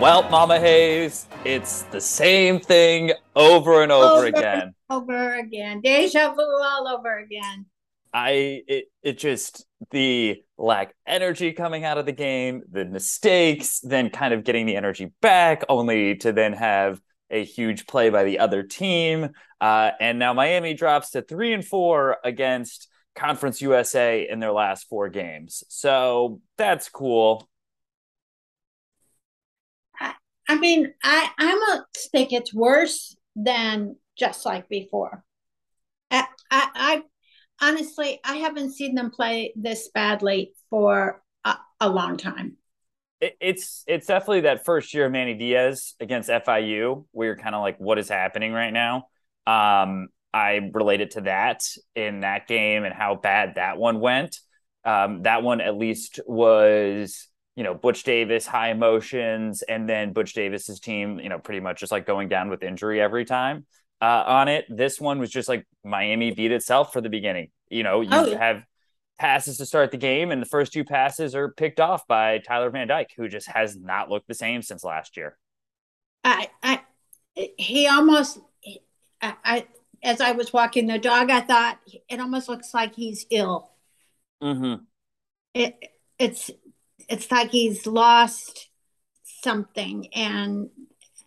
Well, Mama Hayes, it's the same thing over and over, over again. Over again. Deja vu all over again. I it it just the lack energy coming out of the game, the mistakes, then kind of getting the energy back, only to then have a huge play by the other team. Uh, and now Miami drops to three and four against Conference USA in their last four games. So that's cool. I mean, I I almost think it's worse than just like before. I, I, I honestly I haven't seen them play this badly for a, a long time. It, it's it's definitely that first year of Manny Diaz against FIU where you're kind of like, what is happening right now? Um, I related to that in that game and how bad that one went. Um, that one at least was you know, Butch Davis, high emotions, and then Butch Davis's team, you know, pretty much just like going down with injury every time uh, on it. This one was just like Miami beat itself for the beginning. You know, you oh, have passes to start the game, and the first two passes are picked off by Tyler Van Dyke, who just has not looked the same since last year. I, I, he almost, I, I as I was walking the dog, I thought it almost looks like he's ill. Mm-hmm. It, it's it's like he's lost something and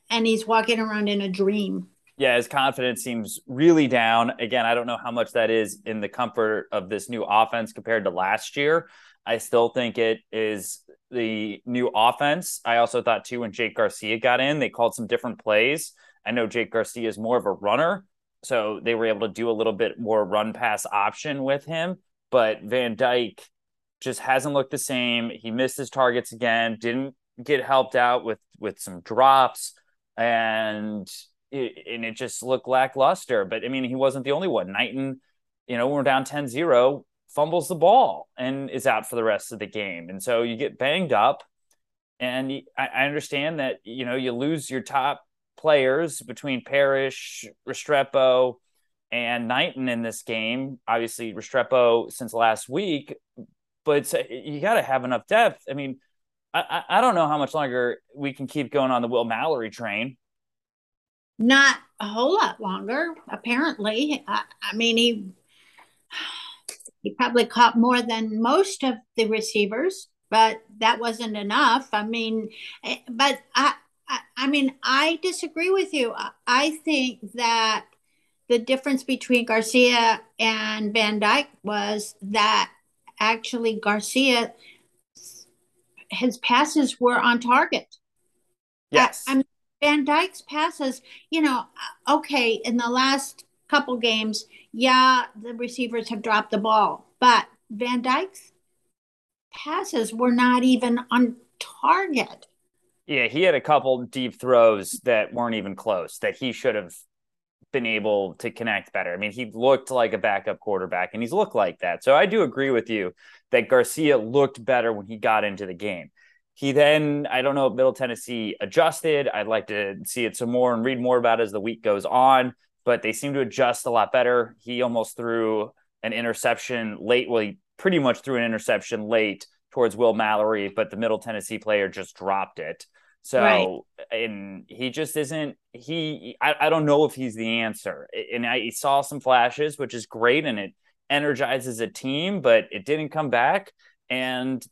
and he's walking around in a dream. Yeah his confidence seems really down. Again i don't know how much that is in the comfort of this new offense compared to last year. I still think it is the new offense. I also thought too when jake garcia got in they called some different plays. I know jake garcia is more of a runner so they were able to do a little bit more run pass option with him but van dyke just hasn't looked the same. He missed his targets again, didn't get helped out with with some drops, and it, and it just looked lackluster. But I mean, he wasn't the only one. Knighton, you know, we're down 10-0, fumbles the ball and is out for the rest of the game. And so you get banged up. And I, I understand that, you know, you lose your top players between Parrish, Restrepo, and Knighton in this game. Obviously, Restrepo since last week, but you got to have enough depth. I mean, I, I don't know how much longer we can keep going on the Will Mallory train. Not a whole lot longer, apparently. I, I mean, he he probably caught more than most of the receivers, but that wasn't enough. I mean, eh, but I, I, I mean, I disagree with you. I think that the difference between Garcia and Van Dyke was that actually Garcia, his passes were on target. Yes. I, I mean, Van Dyke's passes, you know, uh, okay, in the last couple games, yeah, the receivers have dropped the ball, but Van Dyke's passes were not even on target. Yeah, he had a couple deep throws that weren't even close that he should have been able to connect better. I mean, he looked like a backup quarterback and he's looked like that. So I do agree with you that Garcia looked better when he got into the game. He then, I don't know if Middle Tennessee adjusted. I'd like to see it some more and read more about as the week goes on, but they seem to adjust a lot better. He almost threw an interception late. Well, he pretty much threw an interception late towards Will Mallory, but the Middle Tennessee player just dropped it. So, right. and he just isn't, he, I, I don't know if he's the answer. And I saw some flashes, which is great. And it energizes a team, but it didn't come back. And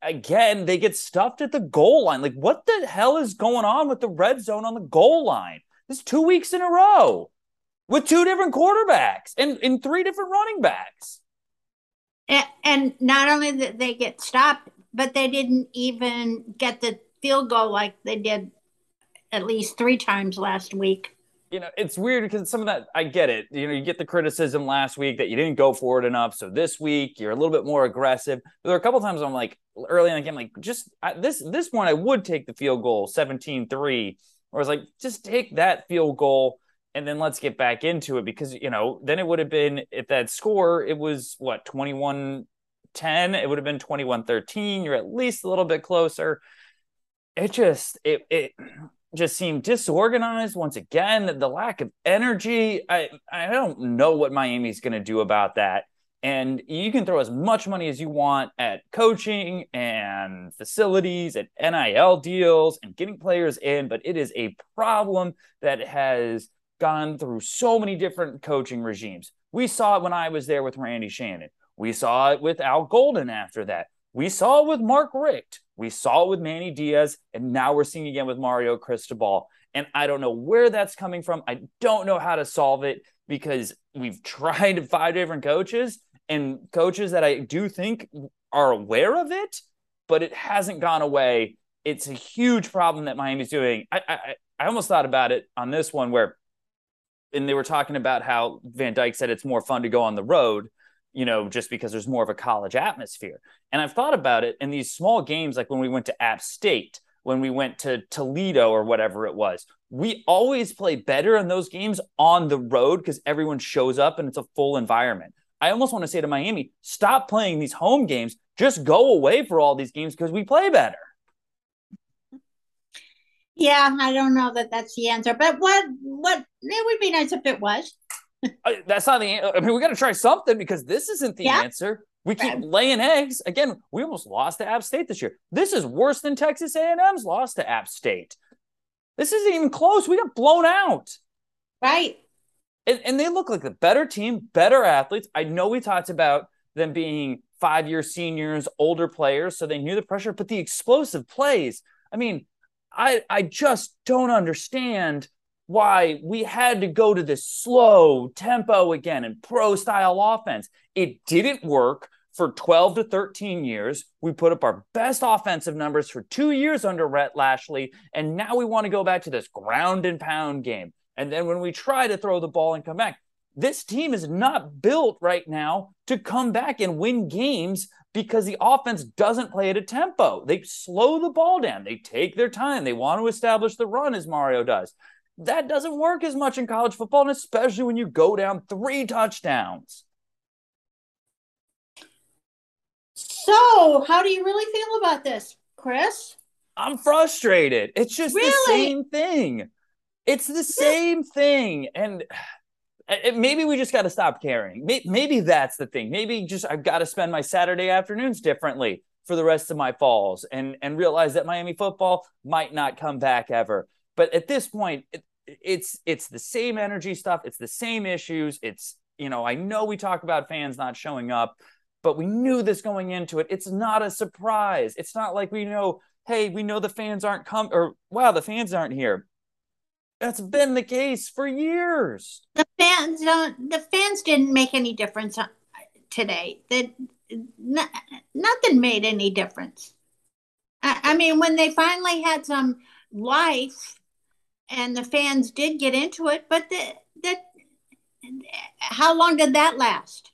again, they get stuffed at the goal line. Like, what the hell is going on with the red zone on the goal line? This is two weeks in a row with two different quarterbacks and, and three different running backs. And, and not only did they get stopped, but they didn't even get the field goal like they did at least three times last week. You know, it's weird because some of that I get it. You know, you get the criticism last week that you didn't go for it enough. So this week you're a little bit more aggressive. But there are a couple times I'm like early in the game, like just this this one I would take the field goal 17-3. Or I was like, just take that field goal and then let's get back into it because you know then it would have been if that score it was what 21 10 it would have been 21 13 you're at least a little bit closer it just it it just seemed disorganized once again. The lack of energy. I I don't know what Miami's going to do about that. And you can throw as much money as you want at coaching and facilities and NIL deals and getting players in, but it is a problem that has gone through so many different coaching regimes. We saw it when I was there with Randy Shannon. We saw it with Al Golden after that. We saw it with Mark Richt. We saw it with Manny Diaz. And now we're seeing again with Mario Cristobal. And I don't know where that's coming from. I don't know how to solve it because we've tried five different coaches and coaches that I do think are aware of it, but it hasn't gone away. It's a huge problem that Miami's doing. I, I, I almost thought about it on this one where, and they were talking about how Van Dyke said it's more fun to go on the road, you know, just because there's more of a college atmosphere. And I've thought about it in these small games, like when we went to App State, when we went to Toledo or whatever it was. We always play better in those games on the road because everyone shows up and it's a full environment. I almost want to say to Miami, stop playing these home games. Just go away for all these games because we play better. Yeah, I don't know that that's the answer, but what what it would be nice if it was. That's not the. I mean, we got to try something because this isn't the yeah. answer. We keep laying eggs. Again, we almost lost to App State this year. This is worse than Texas A&M's loss to App State. This isn't even close. We got blown out. Right and, and they look like the better team, better athletes. I know we talked about them being five year seniors, older players, so they knew the pressure, but the explosive plays. I mean, I I just don't understand why we had to go to this slow tempo again and pro style offense. It didn't work for 12 to 13 years. We put up our best offensive numbers for two years under Rhett Lashlee. and now we want to go back to this ground and pound game. And then when we try to throw the ball and come back, this team is not built right now to come back and win games because the offense doesn't play at a tempo. They slow the ball down. They take their time. They want to establish the run as Mario does. That doesn't work as much in college football, and especially when you go down three touchdowns. So, how do you really feel about this, Chris? I'm frustrated. It's just really? the same thing. It's the same thing. And uh, maybe we just got to stop caring. Maybe that's the thing. Maybe just I've got to spend my Saturday afternoons differently for the rest of my falls and and realize that Miami football might not come back ever. But at this point, it, it's it's the same energy stuff. It's the same issues. It's you know I know we talk about fans not showing up, but we knew this going into it. It's not a surprise. It's not like we know. Hey, we know the fans aren't come or wow, the fans aren't here that's been the case for years. The fans don't. The fans didn't make any difference uh, today. That nothing made any difference. I, I mean, when they finally had some life, and the fans did get into it, but the, that how long did that last?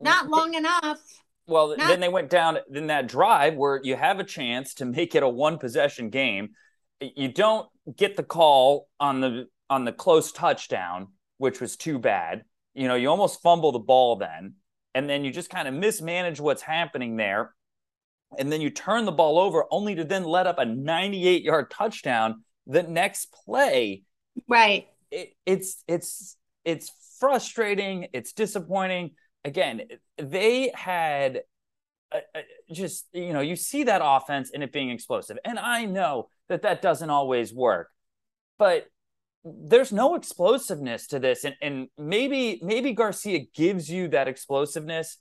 Not long enough. Well, Not- then they went down in that drive where you have a chance to make it a one possession game you don't get the call on the on the close touchdown, which was too bad. You know, you almost fumble the ball then, and then you just kind of mismanage what's happening there. And then you turn the ball over only to then let up a 98 yard touchdown the next play. Right. It, it's it's it's frustrating. It's disappointing. Again, they had uh, uh, just you know you see that offense and it being explosive, and I know that that doesn't always work. But there's no explosiveness to this and, and maybe maybe Garcia gives you that explosiveness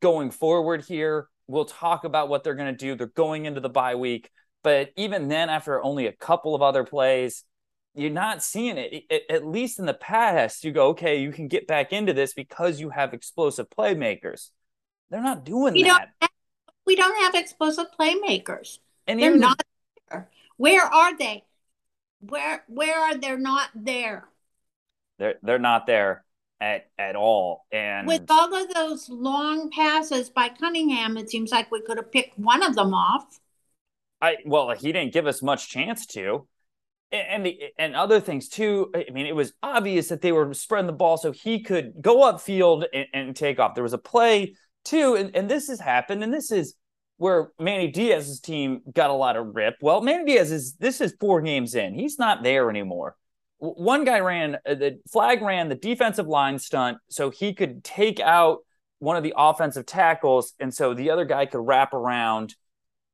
going forward here. We'll talk about what they're going to do. They're going into the bye week, but even then after only a couple of other plays, you're not seeing it. it. At least in the past, you go, okay, you can get back into this because you have explosive playmakers. They're not doing we that. Don't have, we don't have explosive playmakers. And they're not there. Where are they? Where where are they not there? They're they're not there at at all. And with all of those long passes by Cunningham, it seems like we could have picked one of them off. I well, he didn't give us much chance to. And the and other things too. I mean, it was obvious that they were spreading the ball so he could go upfield and, and take off. There was a play too, and, and this has happened, and this is where Manny Diaz's team got a lot of rip. Well, Manny Diaz is this is four games in. He's not there anymore. One guy ran uh, the flag ran the defensive line stunt so he could take out one of the offensive tackles, and so the other guy could wrap around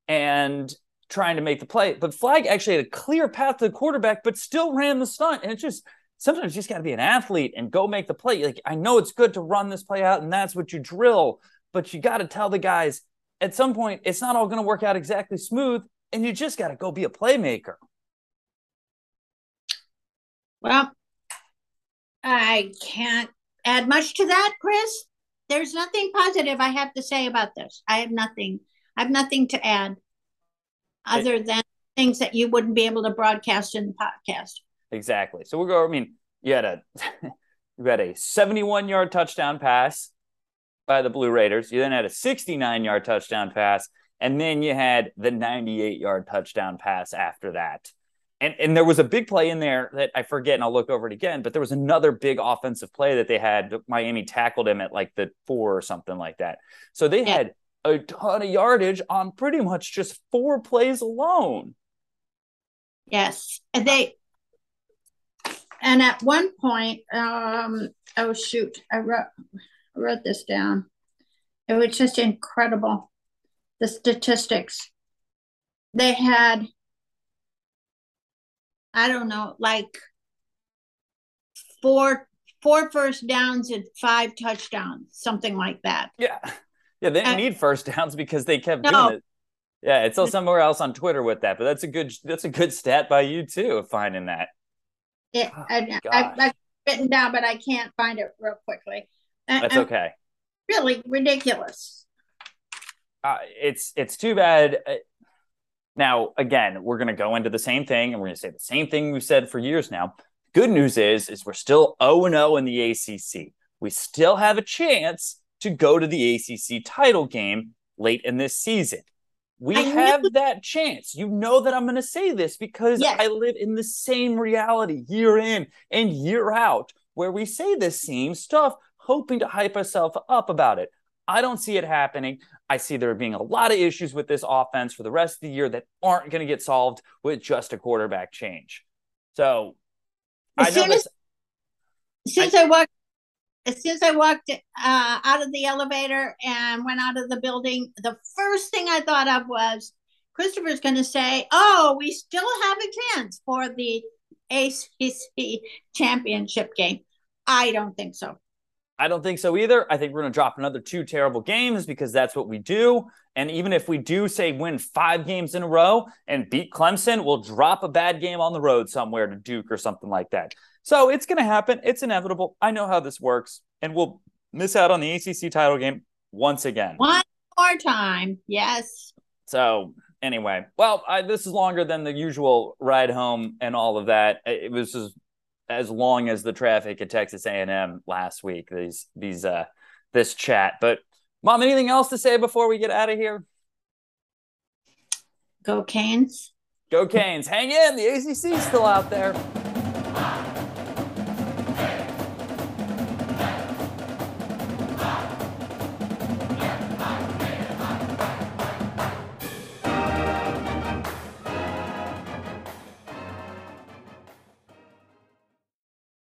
and trying to make the play. But Flag actually had a clear path to the quarterback, but still ran the stunt. And it's just sometimes you just got to be an athlete and go make the play. Like I know it's good to run this play out, and that's what you drill, but you got to tell the guys at some point it's not all going to work out exactly smooth, and you just got to go be a playmaker. Well, I can't add much to that, Chris. There's nothing positive I have to say about this. I have nothing. I have nothing to add other than things that you wouldn't be able to broadcast in the podcast. Exactly. So we'll go. I mean, you had a you had a 71 yard touchdown pass by the Blue Raiders. You then had a 69 yard touchdown pass, and then you had the 98 yard touchdown pass after that. And, and there was a big play in there that I forget, and I'll look over it again. But there was another big offensive play that they had. Miami tackled him at like the four or something like that. So they yeah. had a ton of yardage on pretty much just four plays alone. Yes, and they and at one point, um, oh shoot, I wrote I wrote this down. It was just incredible. The statistics. They had, I don't know, like four four first downs and five touchdowns, something like that. Yeah. Yeah, they didn't uh, need first downs because they kept no. doing it. Yeah, it's all somewhere else on Twitter with that, but that's a good that's a good stat by you too of finding that. It, oh, I, I've written down, but I can't find it real quickly. That's okay. Really ridiculous. Uh, it's it's too bad. Uh, now, again, we're going to go into the same thing, and we're going to say the same thing we've said for years now. Good news is, is we're still 0 0 in the ACC. We still have a chance to go to the ACC title game late in this season. We I have knew- that chance. You know that I'm going to say this because yes. I live in the same reality year in and year out where we say the same stuff, hoping to hype ourselves up about it. I don't see it happening. I see there being a lot of issues with this offense for the rest of the year that aren't going to get solved with just a quarterback change. So, as I know this. As soon as I, I walked as soon as I walked uh, out of the elevator and went out of the building, the first thing I thought of was Christopher's going to say, "Oh, we still have a chance for the ACC championship game." I don't think so. I don't think so either. I think we're going to drop another two terrible games because that's what we do. And even if we do say win five games in a row and beat Clemson, we'll drop a bad game on the road somewhere to Duke or something like that. So it's going to happen. It's inevitable. I know how this works. And we'll miss out on the ACC title game once again. One more time. Yes. So anyway, well, I, this is longer than the usual ride home and all of that. It was as, as long as the traffic at Texas A&M last week. These these uh this chat. But mom, anything else to say before we get out of here? Go Canes. Go Canes. Hang in. The ACC's still out there.